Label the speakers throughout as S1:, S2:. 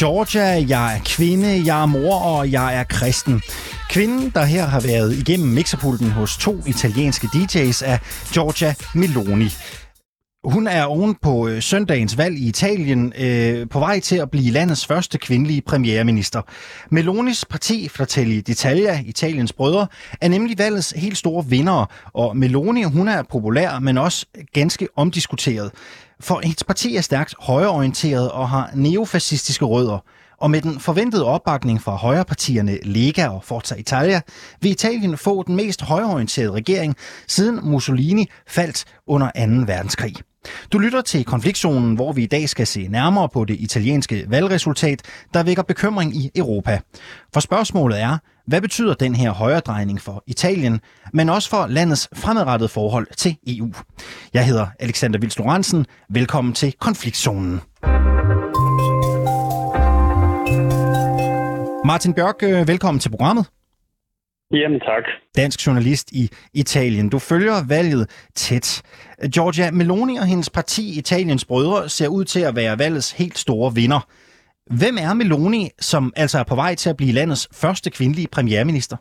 S1: Georgia, jeg er kvinde, jeg er mor og jeg er kristen. Kvinden, der her har været igennem mixerpulten hos to italienske DJ's, er Georgia Meloni. Hun er oven på øh, søndagens valg i Italien øh, på vej til at blive landets første kvindelige premierminister. Melonis parti, Fratelli d'Italia, Italiens brødre, er nemlig valgets helt store vinder, og Meloni hun er populær, men også ganske omdiskuteret. For hendes parti er stærkt højreorienteret og har neofascistiske rødder. Og med den forventede opbakning fra højrepartierne Lega og Forza Italia, vil Italien få den mest højreorienterede regering siden Mussolini faldt under 2. verdenskrig. Du lytter til konfliktzonen, hvor vi i dag skal se nærmere på det italienske valgresultat, der vækker bekymring i Europa. For spørgsmålet er, hvad betyder den her højredrejning for Italien, men også for landets fremadrettede forhold til EU? Jeg hedder Alexander Vils Velkommen til konfliktzonen. Martin Bjørk, øh, velkommen til programmet.
S2: Jamen tak.
S1: Dansk journalist i Italien. Du følger valget tæt. Giorgia Meloni og hendes parti Italiens Brødre ser ud til at være valgets helt store vinder. Hvem er Meloni, som altså er på vej til at blive landets første kvindelige premierminister?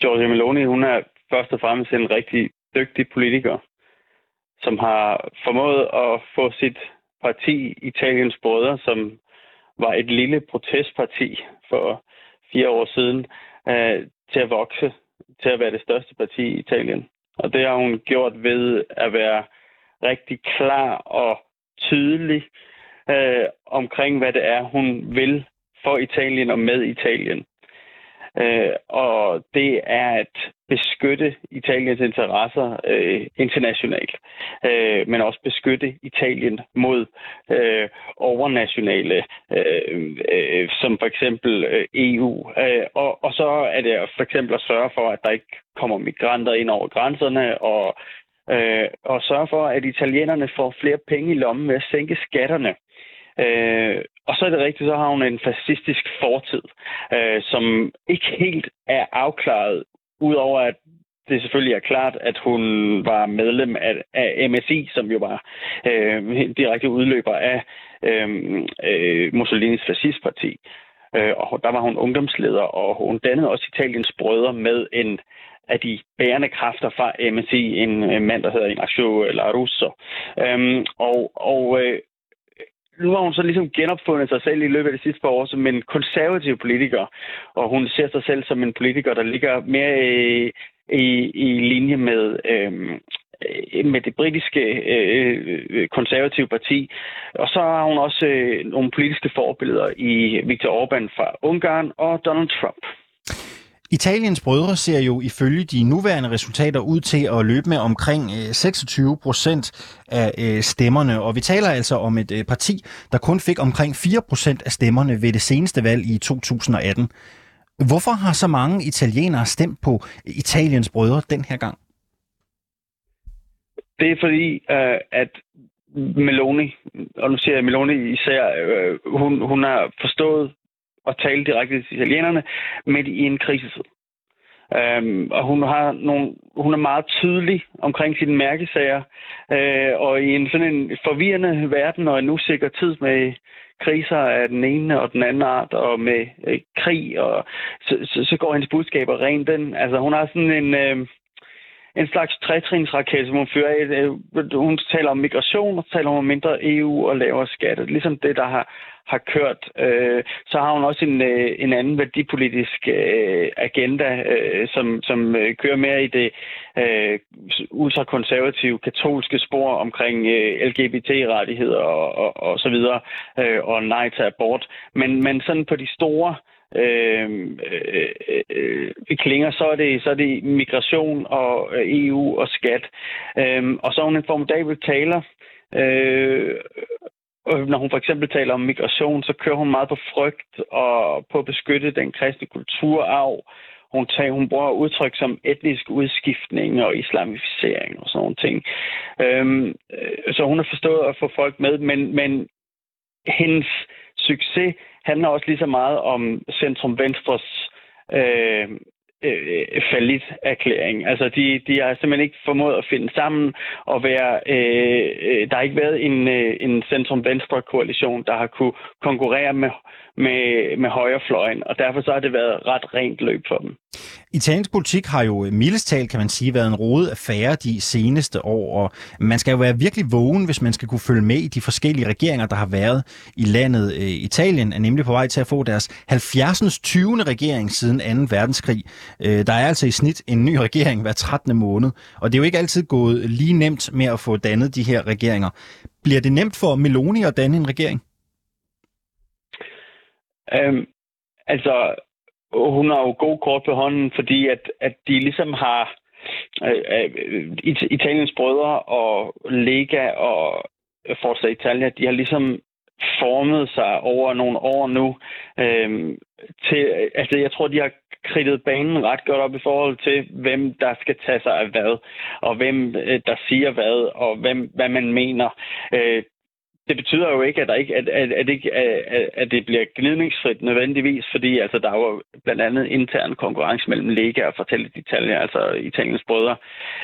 S2: Giorgia Meloni, hun er først og fremmest en rigtig dygtig politiker, som har formået at få sit parti Italiens Brødre, som var et lille protestparti for fire år siden, øh, til at vokse, til at være det største parti i Italien. Og det har hun gjort ved at være rigtig klar og tydelig øh, omkring, hvad det er, hun vil for Italien og med Italien. Øh, og det er at beskytte Italiens interesser øh, internationalt, øh, men også beskytte Italien mod øh, overnationale, øh, øh, som for eksempel øh, EU. Øh, og, og så er det for eksempel at sørge for, at der ikke kommer migranter ind over grænserne, og, øh, og sørge for, at italienerne får flere penge i lommen ved at sænke skatterne. Øh, og så er det rigtigt, så har hun en fascistisk fortid, øh, som ikke helt er afklaret, udover at det selvfølgelig er klart, at hun var medlem af, af MSI, som jo var øh, direkte udløber af øh, øh, Mussolinis fascistparti. Øh, og der var hun ungdomsleder, og hun dannede også Italiens brødre med en af de bærende kræfter fra MSI, en mand, der hedder Ignacio Larusso. Øhm, og og øh, nu har hun så ligesom genopfundet sig selv i løbet af de sidste par år som en konservativ politiker, og hun ser sig selv som en politiker, der ligger mere i, i, i linje med, øhm, øh, med det britiske øh, konservative parti. Og så har hun også øh, nogle politiske forbilleder i Viktor Orbán fra Ungarn og Donald Trump.
S1: Italiens brødre ser jo ifølge de nuværende resultater ud til at løbe med omkring øh, 26 procent af øh, stemmerne, og vi taler altså om et øh, parti, der kun fik omkring 4 procent af stemmerne ved det seneste valg i 2018. Hvorfor har så mange italienere stemt på Italiens brødre den her gang?
S2: Det er fordi, at Meloni, og nu siger jeg Meloni især, hun, hun har forstået at tale direkte til italienerne midt i en krisetid. Øhm, og hun har nogle, hun er meget tydelig omkring sine mærkesager, øh, og i en sådan en forvirrende verden og en usikker tid med kriser af den ene og den anden art, og med øh, krig, og så, så, så går hendes budskaber rent den. Altså hun har sådan en, øh, en slags trætrinsraket, som hun fører af. Øh, hun taler om migration, og taler om mindre EU og lavere skatter. Ligesom det, der har har kørt, øh, så har hun også en, øh, en anden værdipolitisk øh, agenda, øh, som, som øh, kører mere i det øh, ultrakonservative katolske spor omkring øh, LGBT-rettigheder og, og, og så videre, øh, og nej til abort. Men, men sådan på de store øh, Øhm, øh, øh, øh klinger, så er, det, så er det migration og øh, EU og skat. Øh, og så er hun en formidabel taler, øh, når hun for eksempel taler om migration, så kører hun meget på frygt og på at beskytte den kristne kulturarv. Hun, tager, hun bruger udtryk som etnisk udskiftning og islamificering og sådan nogle ting. Øhm, øh, så hun har forstået at få folk med, men, men hendes succes handler også lige så meget om Centrum Venstres øh, øh, falit erklæring. Altså, de, de har simpelthen ikke formået at finde sammen og være... Øh, øh, der har ikke været en, øh, en centrum-venstre-koalition, der har kunne konkurrere med, med, med højrefløjen, og derfor så har det været ret rent løb for dem.
S1: Italiensk politik har jo øh, mildest kan man sige, været en rode affære de seneste år, og man skal jo være virkelig vågen, hvis man skal kunne følge med i de forskellige regeringer, der har været i landet. Øh, Italien er nemlig på vej til at få deres 70. 20. regering siden 2. verdenskrig. Øh, der er altså i snit en ny regering hver 13. måned, og det er jo ikke altid gået lige nemt med at få dannet de her regeringer. Bliver det nemt for Meloni at danne en regering?
S2: Øhm, altså, hun har jo god kort på hånden, fordi at, at de ligesom har øh, øh, Italiens brødre og Lega og Forza Italia, de har ligesom formet sig over nogle år nu. Øhm, til, altså, jeg tror, de har kridtet banen ret godt op i forhold til, hvem der skal tage sig af hvad, og hvem øh, der siger hvad, og hvem, hvad man mener. Øh, det betyder jo ikke, at, der ikke, at, at, at, ikke, at, at det bliver gnidningsfrit nødvendigvis, fordi altså, der er jo blandt andet intern konkurrence mellem Lega og Fortælle detaljer, altså Italiens brødre.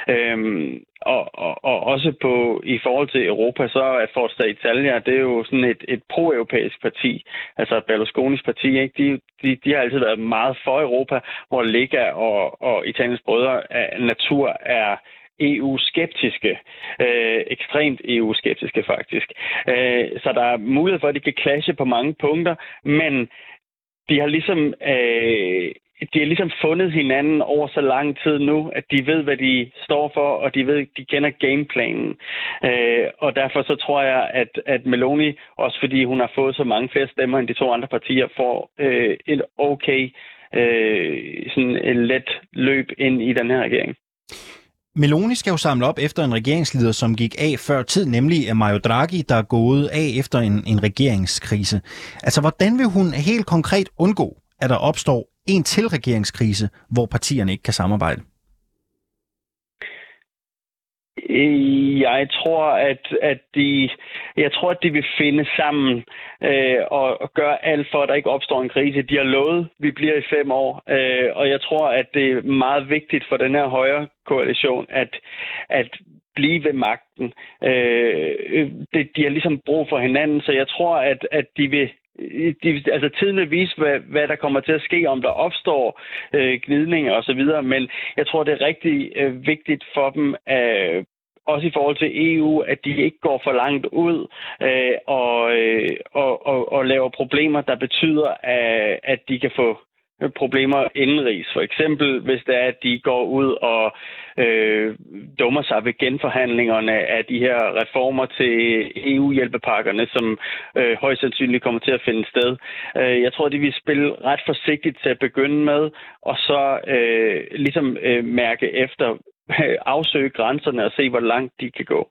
S2: Øhm, og, og, og også på i forhold til Europa, så er Forza Italia, det er jo sådan et, et pro-europæisk parti, altså Berlusconis parti, ikke? De, de, de har altid været meget for Europa, hvor Lega og, og Italiens brødre af natur er EU-skeptiske. Øh, ekstremt EU-skeptiske faktisk. Øh, så der er mulighed for, at de kan clashe på mange punkter, men de har ligesom øh, de har ligesom fundet hinanden over så lang tid nu, at de ved, hvad de står for, og de ved, de kender gameplanen. Øh, og derfor så tror jeg, at, at Meloni, også fordi hun har fået så mange flere stemmer end de to andre partier, får øh, et okay øh, sådan et let løb ind i den her regering.
S1: Meloni skal jo samle op efter en regeringsleder, som gik af før tid, nemlig Mario Draghi, der er gået af efter en, en regeringskrise. Altså, hvordan vil hun helt konkret undgå, at der opstår en til regeringskrise, hvor partierne ikke kan samarbejde?
S2: Øh, jeg tror, at, at de, jeg tror, at de vil finde sammen øh, og, gøre alt for, at der ikke opstår en krise. De har lovet, at vi bliver i fem år, øh, og jeg tror, at det er meget vigtigt for den her højre koalition, at, at blive ved magten. Øh, øh, det, de har ligesom brug for hinanden, så jeg tror, at, at de vil de, altså tiden vil vise, hvad, hvad der kommer til at ske, om der opstår øh, gnidninger osv., men jeg tror, det er rigtig øh, vigtigt for dem, øh, også i forhold til EU, at de ikke går for langt ud øh, og, øh, og, og, og laver problemer, der betyder, at, at de kan få problemer indenrigs. For eksempel, hvis det er, at de går ud og øh, dummer sig ved genforhandlingerne af de her reformer til EU-hjælpepakkerne, som øh, højst sandsynligt kommer til at finde sted. Øh, jeg tror, de vil spille ret forsigtigt til at begynde med, og så øh, ligesom øh, mærke efter, afsøge grænserne og se, hvor langt de kan gå.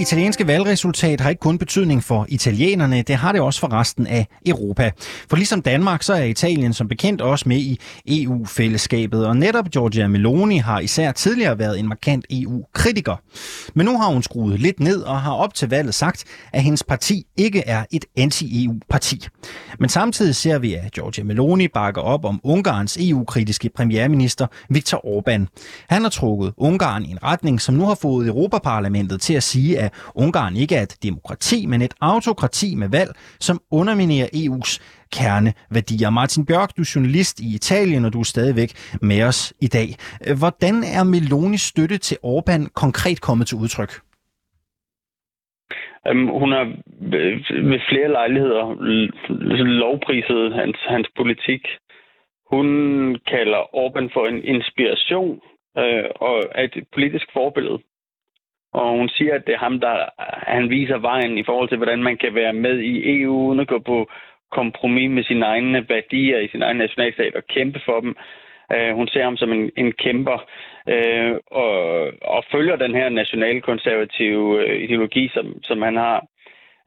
S1: Italienske valgresultat har ikke kun betydning for italienerne, det har det også for resten af Europa. For ligesom Danmark, så er Italien som bekendt også med i EU-fællesskabet, og netop Giorgia Meloni har især tidligere været en markant EU-kritiker. Men nu har hun skruet lidt ned og har op til valget sagt, at hendes parti ikke er et anti-EU-parti. Men samtidig ser vi, at Giorgia Meloni bakker op om Ungarns EU-kritiske premierminister Viktor Orbán. Han har trukket Ungarn i en retning, som nu har fået Europaparlamentet til at sige, at Ungarn ikke er et demokrati, men et autokrati med valg, som underminerer EU's kerneværdier. Martin Bjørk, du er journalist i Italien, og du er stadigvæk med os i dag. Hvordan er Melonis støtte til Orbán konkret kommet til udtryk?
S2: Um, hun har ved flere lejligheder lovpriset hans, hans politik. Hun kalder Orbán for en inspiration øh, og er et politisk forbillede. Og hun siger, at det er ham, der han viser vejen i forhold til, hvordan man kan være med i EU, uden at gå på kompromis med sine egne værdier i sin egen nationalstat og kæmpe for dem. Øh, hun ser ham som en, en kæmper øh, og, og følger den her nationalkonservative øh, ideologi, som, som han har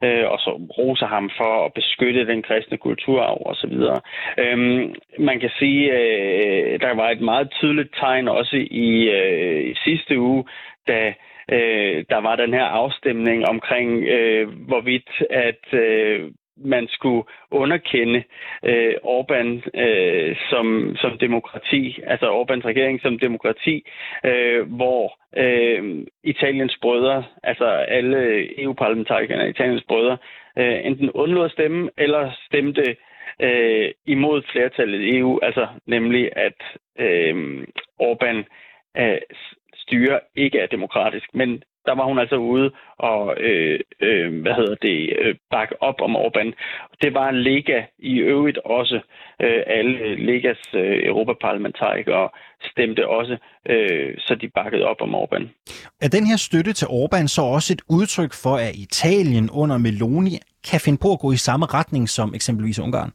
S2: uh, og så roser ham for at beskytte den kristne kulturarv osv. Um, øh, man kan sige, øh, der var et meget tydeligt tegn også i, øh, i sidste uge, da øh, der var den her afstemning omkring, øh, hvorvidt at øh, man skulle underkende øh, Orbán øh, som, som demokrati, altså Orbáns regering som demokrati, øh, hvor øh, Italiens brødre, altså alle EU-parlamentarikerne, Italiens brødre, øh, enten undlod at stemme, eller stemte øh, imod flertallet i EU, altså nemlig at øh, Orbán øh, styre ikke er demokratisk. Men der var hun altså ude og øh, øh, hvad hedder det, øh, bakke op om Orbán. Det var Lega i øvrigt også. Øh, alle Legas øh, europaparlamentarikere stemte også, øh, så de bakkede op om Orbán.
S1: Er den her støtte til Orbán så også et udtryk for, at Italien under Meloni kan finde på at gå i samme retning som eksempelvis Ungarn?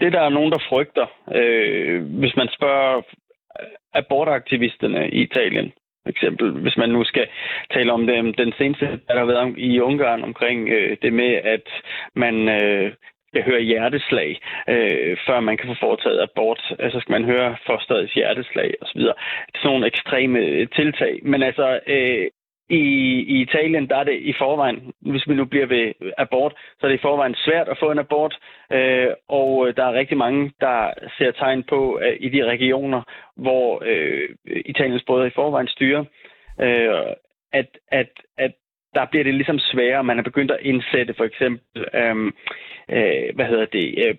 S2: Det der er nogen, der frygter, øh, hvis man spørger abortaktivisterne i Italien, for eksempel, hvis man nu skal tale om det, den seneste, der har været i Ungarn omkring øh, det med, at man øh, skal høre hjerteslag, øh, før man kan få foretaget abort. Altså skal man høre forstadets hjerteslag osv. Sådan nogle ekstreme tiltag. Men altså, øh, i, I Italien, der er det i forvejen, hvis vi nu bliver ved abort, så er det i forvejen svært at få en abort, øh, og øh, der er rigtig mange, der ser tegn på at i de regioner, hvor øh, Italiens brødre i forvejen styrer, øh, at, at, at der bliver det ligesom sværere. Man er begyndt at indsætte for eksempel, øh, øh, hvad hedder det, øh,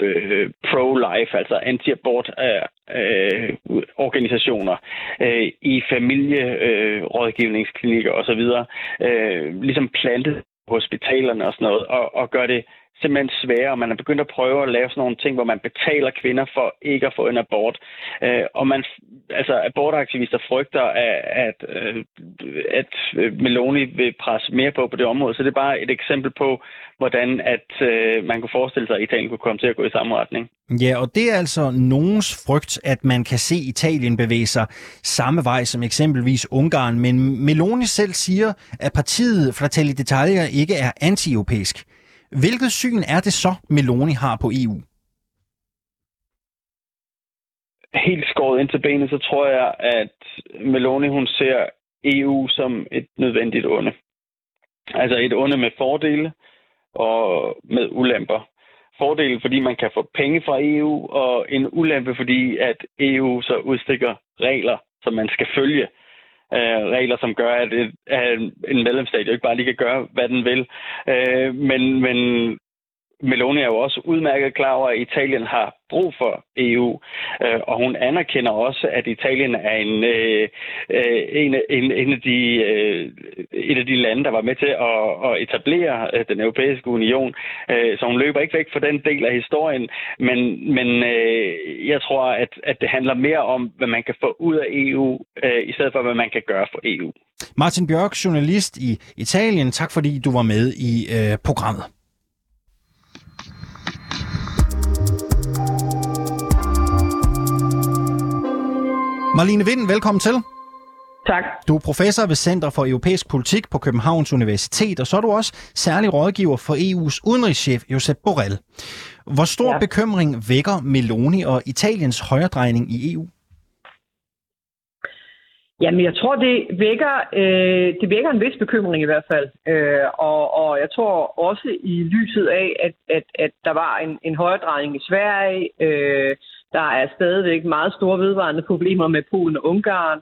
S2: øh, pro-life, altså anti-abort øh, øh, organisationer øh, i familierådgivningsklinikker øh, osv. Øh, ligesom plantet hospitalerne og sådan noget, og, og gør det simpelthen sværere. Man er begyndt at prøve at lave sådan nogle ting, hvor man betaler kvinder for ikke at få en abort. Øh, og man, altså abortaktivister frygter, at, at, øh, at øh, Meloni vil presse mere på på det område. Så det er bare et eksempel på, hvordan at øh, man kunne forestille sig, at Italien kunne komme til at gå i samme retning.
S1: Ja, og det er altså nogens frygt, at man kan se Italien bevæge sig samme vej som eksempelvis Ungarn. Men Meloni selv siger, at partiet Fratelli d'Italia ikke er anti-europæisk. Hvilket syn er det så, Meloni har på EU?
S2: Helt skåret ind til benet, så tror jeg, at Meloni hun ser EU som et nødvendigt onde. Altså et onde med fordele og med ulemper. Fordele, fordi man kan få penge fra EU, og en ulempe, fordi at EU så udstikker regler, som man skal følge øh, regler, som gør, at, et, at en medlemsstat jo ikke bare lige kan gøre, hvad den vil. Øh, men, men Meloni er jo også udmærket klar over, at Italien har brug for EU, øh, og hun anerkender også, at Italien er en, øh, øh en, en, en af de, øh, en af de lande, der var med til at, at etablere øh, den europæiske union. Øh, så hun løber ikke væk fra den del af historien, men, men øh, jeg tror, at, at det handler mere om, hvad man kan få ud af EU, øh, i stedet for, hvad man kan gøre for EU.
S1: Martin Bjørk, journalist i Italien. Tak fordi du var med i øh, programmet. Marlene Vind, velkommen til.
S3: Tak.
S1: Du er professor ved Center for Europæisk Politik på Københavns Universitet, og så er du også særlig rådgiver for EU's udenrigschef Josep Borrell. Hvor stor ja. bekymring vækker Meloni og Italiens højredrejning i EU?
S3: Jamen, jeg tror, det vækker, øh, det vækker en vis bekymring i hvert fald. Øh, og, og jeg tror også i lyset af, at, at, at der var en, en højredrejning i Sverige, øh, der er stadigvæk meget store vedvarende problemer med Polen og Ungarn.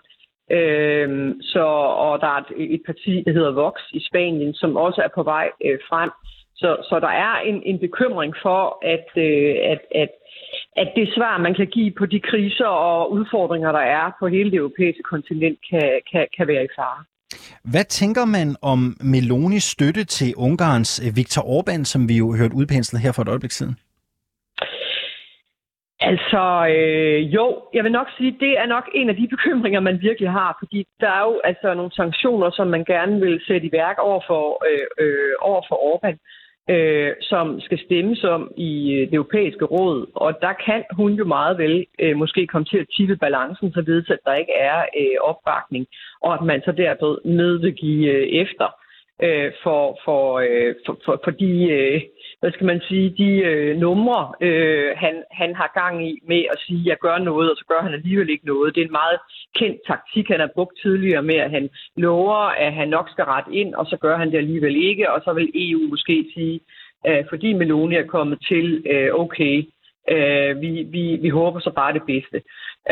S3: Øh, så, og der er et, et parti, der hedder Vox i Spanien, som også er på vej øh, frem. Så, så der er en, en bekymring for, at, øh, at, at, at det svar, man kan give på de kriser og udfordringer, der er på hele det europæiske kontinent, kan, kan, kan være i fare.
S1: Hvad tænker man om Melonis støtte til Ungarns øh, Viktor Orbán, som vi jo hørte udpenslet her for et øjeblik siden?
S3: Altså, øh, jo, jeg vil nok sige, det er nok en af de bekymringer, man virkelig har, fordi der er jo altså nogle sanktioner, som man gerne vil sætte i værk over for, øh, øh, over for Orbán, øh, som skal stemmes om i øh, det europæiske råd, og der kan hun jo meget vel øh, måske komme til at tippe balancen, så ved at der ikke er øh, opbakning, og at man så derved med vil give øh, efter. øh, for, for, øh, for, for, for de, øh, hvad skal man sige, de øh, numre, øh, han, han har gang i med at sige, jeg gør noget, og så gør han alligevel ikke noget. Det er en meget kendt taktik, han har brugt tidligere med, at han lover, at han nok skal rette ind, og så gør han det alligevel ikke, og så vil EU måske sige, øh, fordi Meloni er kommet til, øh, okay, Øh, vi, vi, vi håber så bare det bedste.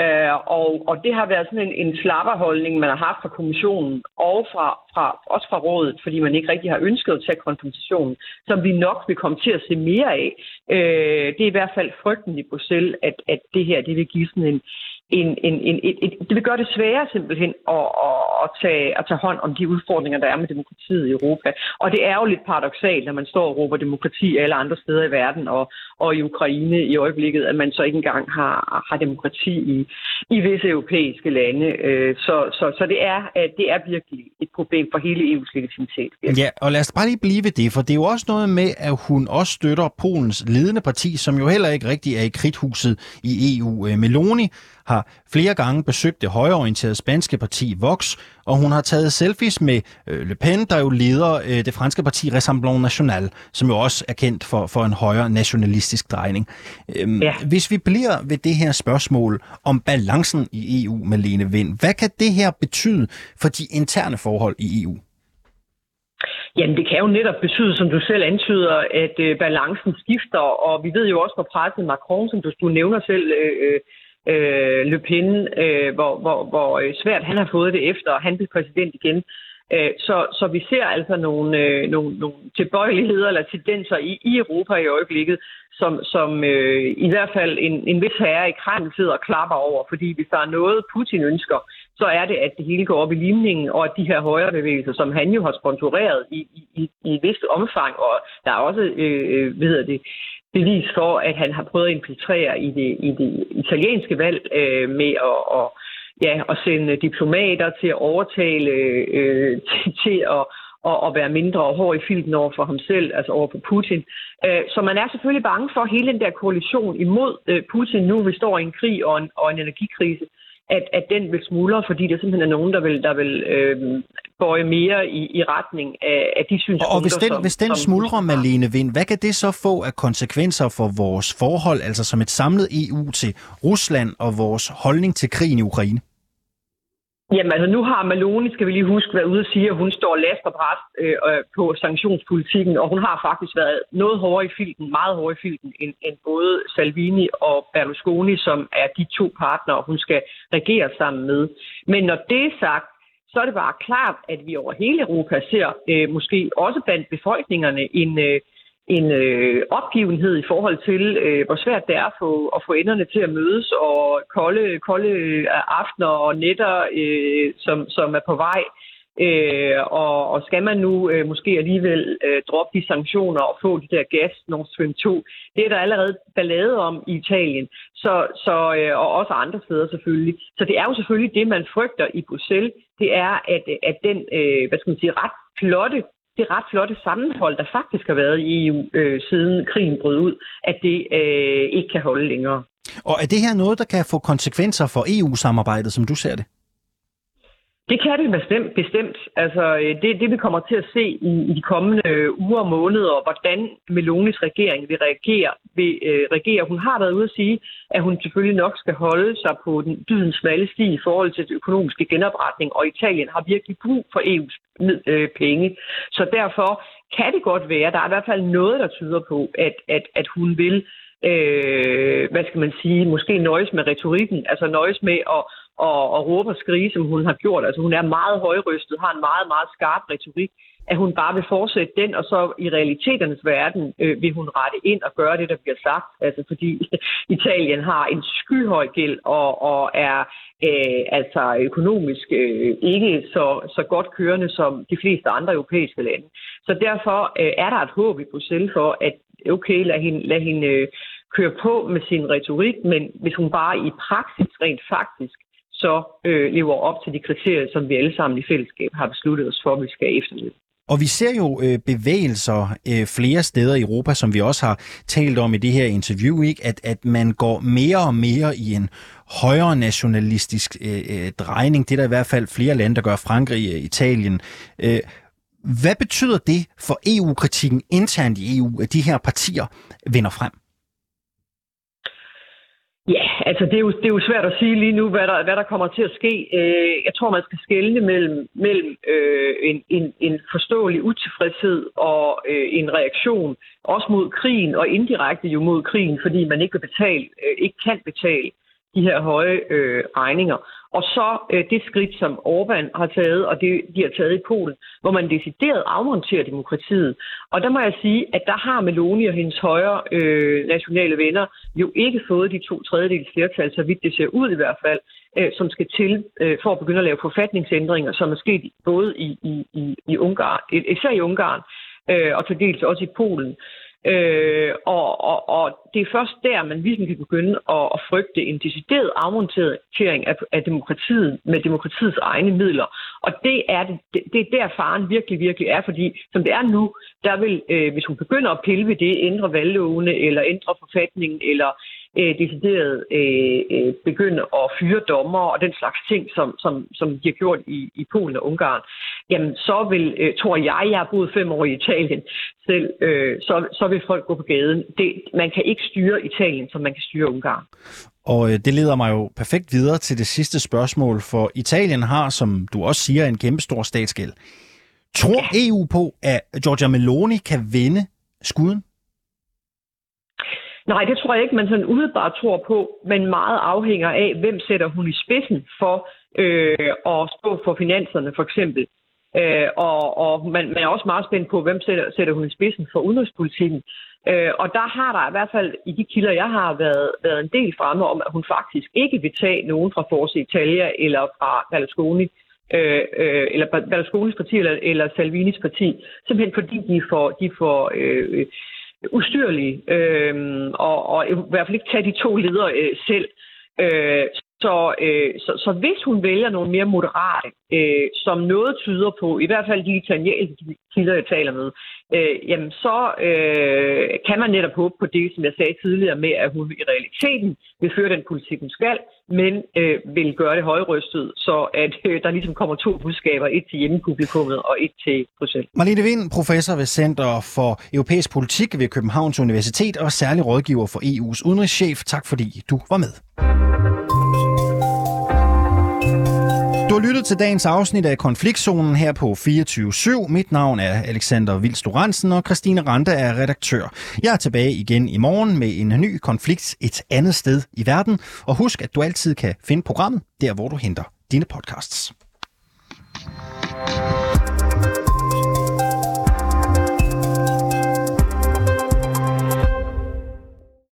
S3: Øh, og, og det har været sådan en, en slapperholdning, man har haft fra kommissionen og fra, fra, også fra rådet, fordi man ikke rigtig har ønsket at tage konfrontationen, som vi nok vil komme til at se mere af. Øh, det er i hvert fald frygten i Bruxelles, at, at det her det vil give sådan en, en, en, en, en, det vil gøre det sværere simpelthen at, at, at, tage, at tage hånd om de udfordringer, der er med demokratiet i Europa. Og det er jo lidt paradoxalt, når man står og råber demokrati alle andre steder i verden og, og i Ukraine i øjeblikket, at man så ikke engang har, har demokrati i, i visse europæiske lande. Øh, så, så, så det, er, det er virkelig et problem for hele EU's legitimitet.
S1: Ja, og lad os bare lige blive ved det, for det er jo også noget med, at hun også støtter Polens ledende parti, som jo heller ikke rigtig er i kridthuset i EU. Øh, Meloni har flere gange besøgt det højreorienterede spanske parti Vox, og hun har taget selfies med øh, Le Pen, der jo leder øh, det franske parti Rassemblement National, som jo også er kendt for, for en højere nationalistisk drejning. Øhm, ja. Hvis vi bliver ved det her spørgsmål om balancen i EU med Lene Vind, hvad kan det her betyde for de interne forhold i EU?
S3: Jamen, det kan jo netop betyde, som du selv antyder, at øh, balancen skifter, og vi ved jo også fra pressen Macron, som du, du nævner selv, øh, øh Le Pen, øh, hvor, hvor, hvor øh, svært han har fået det efter, og han blev præsident igen. Øh, så, så vi ser altså nogle, øh, nogle, nogle tilbøjeligheder eller tendenser i, i Europa i øjeblikket, som, som øh, i hvert fald en, en vis herre i Kreml sidder og klapper over. Fordi hvis der er noget, Putin ønsker, så er det, at det hele går op i limningen, og at de her højrebevægelser, som han jo har sponsoreret i, i, i et vist omfang, og der er også, øh, øh hvad hedder det, bevis for, at han har prøvet at infiltrere i det, i det italienske valg øh, med at, og, ja, at sende diplomater til at overtale, øh, til, til at, og, og være mindre hård i filten over for ham selv, altså over for Putin. Øh, så man er selvfølgelig bange for hele den der koalition imod øh, Putin nu, vi står i en krig og en, og en energikrise at, at den vil smuldre, fordi der simpelthen er nogen, der vil, der vil øh, bøje mere i, i retning af, af de synspunkter.
S1: Og hvis den,
S3: som,
S1: hvis den som, smuldrer, Malene Vind, hvad kan det så få af konsekvenser for vores forhold, altså som et samlet EU til Rusland og vores holdning til krigen i Ukraine?
S3: Jamen altså, nu har Maloni, skal vi lige huske, været ude og sige, at hun står last og bræt øh, øh, på sanktionspolitikken, og hun har faktisk været noget hårdere i filten, meget hårdere i filten, end, end både Salvini og Berlusconi, som er de to partnere, hun skal regere sammen med. Men når det er sagt, så er det bare klart, at vi over hele Europa ser, øh, måske også blandt befolkningerne, en, øh, en øh, opgivenhed i forhold til, øh, hvor svært det er at få, at få enderne til at mødes, og kolde, kolde øh, aftener og nætter, øh, som, som er på vej. Øh, Øh, og, og skal man nu øh, måske alligevel øh, droppe de sanktioner og få de der gas Nord Stream 2, det er der allerede ballade om i Italien, så, så, øh, og også andre steder selvfølgelig. Så det er jo selvfølgelig det, man frygter i Bruxelles, det er, at, at den øh, hvad skal man sige, ret flotte det ret flotte sammenhold, der faktisk har været i EU øh, siden krigen brød ud, at det øh, ikke kan holde længere.
S1: Og er det her noget, der kan få konsekvenser for EU-samarbejdet, som du ser det?
S3: Det kan det bestemt. bestemt. Altså, øh, det, det vi kommer til at se i, i de kommende øh, uger og måneder, hvordan Melonis regering vil reagere. Vil, øh, reagere. Hun har været ude at sige, at hun selvfølgelig nok skal holde sig på den dydens smalle sti i forhold til den økonomiske genopretning, og Italien har virkelig brug for EU's øh, penge. Så derfor kan det godt være, der er i hvert fald noget, der tyder på, at, at, at hun vil øh, hvad skal man sige, måske nøjes med retorikken, altså nøjes med at og, og råbe og skrige, som hun har gjort. Altså hun er meget højrystet, har en meget, meget skarp retorik, at hun bare vil fortsætte den, og så i realiteternes verden øh, vil hun rette ind og gøre det, der bliver sagt. Altså fordi Italien har en skyhøj gæld og, og er øh, altså økonomisk øh, ikke så, så godt kørende som de fleste andre europæiske lande. Så derfor øh, er der et håb i Bruxelles for, at okay, lad hende, lad hende øh, køre på med sin retorik, men hvis hun bare i praksis rent faktisk så øh, lever op til de kriterier, som vi alle sammen i fællesskab har besluttet os for, at vi skal efterleve.
S1: Og vi ser jo øh, bevægelser øh, flere steder i Europa, som vi også har talt om i det her interview, ikke? At, at man går mere og mere i en højere nationalistisk øh, øh, drejning. Det er der i hvert fald flere lande, der gør Frankrig, øh, Italien. Øh, Hvad betyder det for EU-kritikken internt i EU, at de her partier vinder frem?
S3: Ja, altså det er, jo, det er jo svært at sige lige nu, hvad der, hvad der kommer til at ske. Øh, jeg tror, man skal skelne mellem, mellem øh, en, en, en forståelig utilfredshed og øh, en reaktion, også mod krigen, og indirekte jo mod krigen, fordi man ikke, vil betale, øh, ikke kan betale de her høje øh, regninger. Og så øh, det skridt, som Orbán har taget, og det de har taget i Polen, hvor man decideret afmonterer demokratiet. Og der må jeg sige, at der har Meloni og hendes højre øh, nationale venner jo ikke fået de to tredjedels flertal, så vidt det ser ud i hvert fald, øh, som skal til øh, for at begynde at lave forfatningsændringer, som er sket både i, i, i, i Ungarn, især i Ungarn, øh, og til dels også i Polen. Øh, Øh, og, og, og det er først der, man ligesom kan begynde at, at frygte en decideret afmontering af, af demokratiet med demokratiets egne midler. Og det er, det, det er der faren virkelig, virkelig er, fordi som det er nu, der vil, øh, hvis hun begynder at pille ved det, ændre valglovene eller ændre forfatningen eller øh, decideret øh, øh, begynde at fyre dommer og den slags ting, som, som, som de har gjort i, i Polen og Ungarn, jamen så vil, øh, tror jeg, jeg har boet fem år i Italien selv, øh, så, så vil folk gå på gaden. Det, man kan ikke styre Italien, som man kan styre Ungarn.
S1: Og øh, det leder mig jo perfekt videre til det sidste spørgsmål, for Italien har, som du også siger, en kæmpe stor statsgæld. Tror. EU på, at Giorgia Meloni kan vinde skuden?
S3: Nej, det tror jeg ikke, man sådan udebart tror på, men meget afhænger af, hvem sætter hun i spidsen for øh, at stå for finanserne, for eksempel. Øh, og og man, man er også meget spændt på, hvem sætter, sætter hun i spidsen for udenrigspolitikken. Øh, og der har der i hvert fald i de kilder, jeg har været, været en del fremme om, at hun faktisk ikke vil tage nogen fra Force Italia eller fra Berlusconi, øh, øh, eller Berlusconis parti eller, eller Salvinis parti, simpelthen fordi de får, de får øh, ustyrlige, øh, og, og i hvert fald ikke tage de to ledere øh, selv. Øh, så, øh, så, så hvis hun vælger nogle mere moderate, øh, som noget tyder på, i hvert fald de italienske kilder, jeg taler med, øh, jamen så øh, kan man netop håbe på det, som jeg sagde tidligere, med at hun i realiteten vil føre den politik, hun skal, men øh, vil gøre det højrystet, så at øh, der ligesom kommer to budskaber, et til hjemmepublikummet og et til Bruxelles.
S1: Marlene Vind, professor ved Center for Europæisk Politik ved Københavns Universitet og særlig rådgiver for EU's udenrigschef. Tak fordi du var med. Lyttet til dagens afsnit af Konfliktzonen her på 24.7. Mit navn er Alexander Vildstoransen, og Christine Rante er redaktør. Jeg er tilbage igen i morgen med en ny konflikt et andet sted i verden. Og husk, at du altid kan finde programmet der, hvor du henter dine podcasts.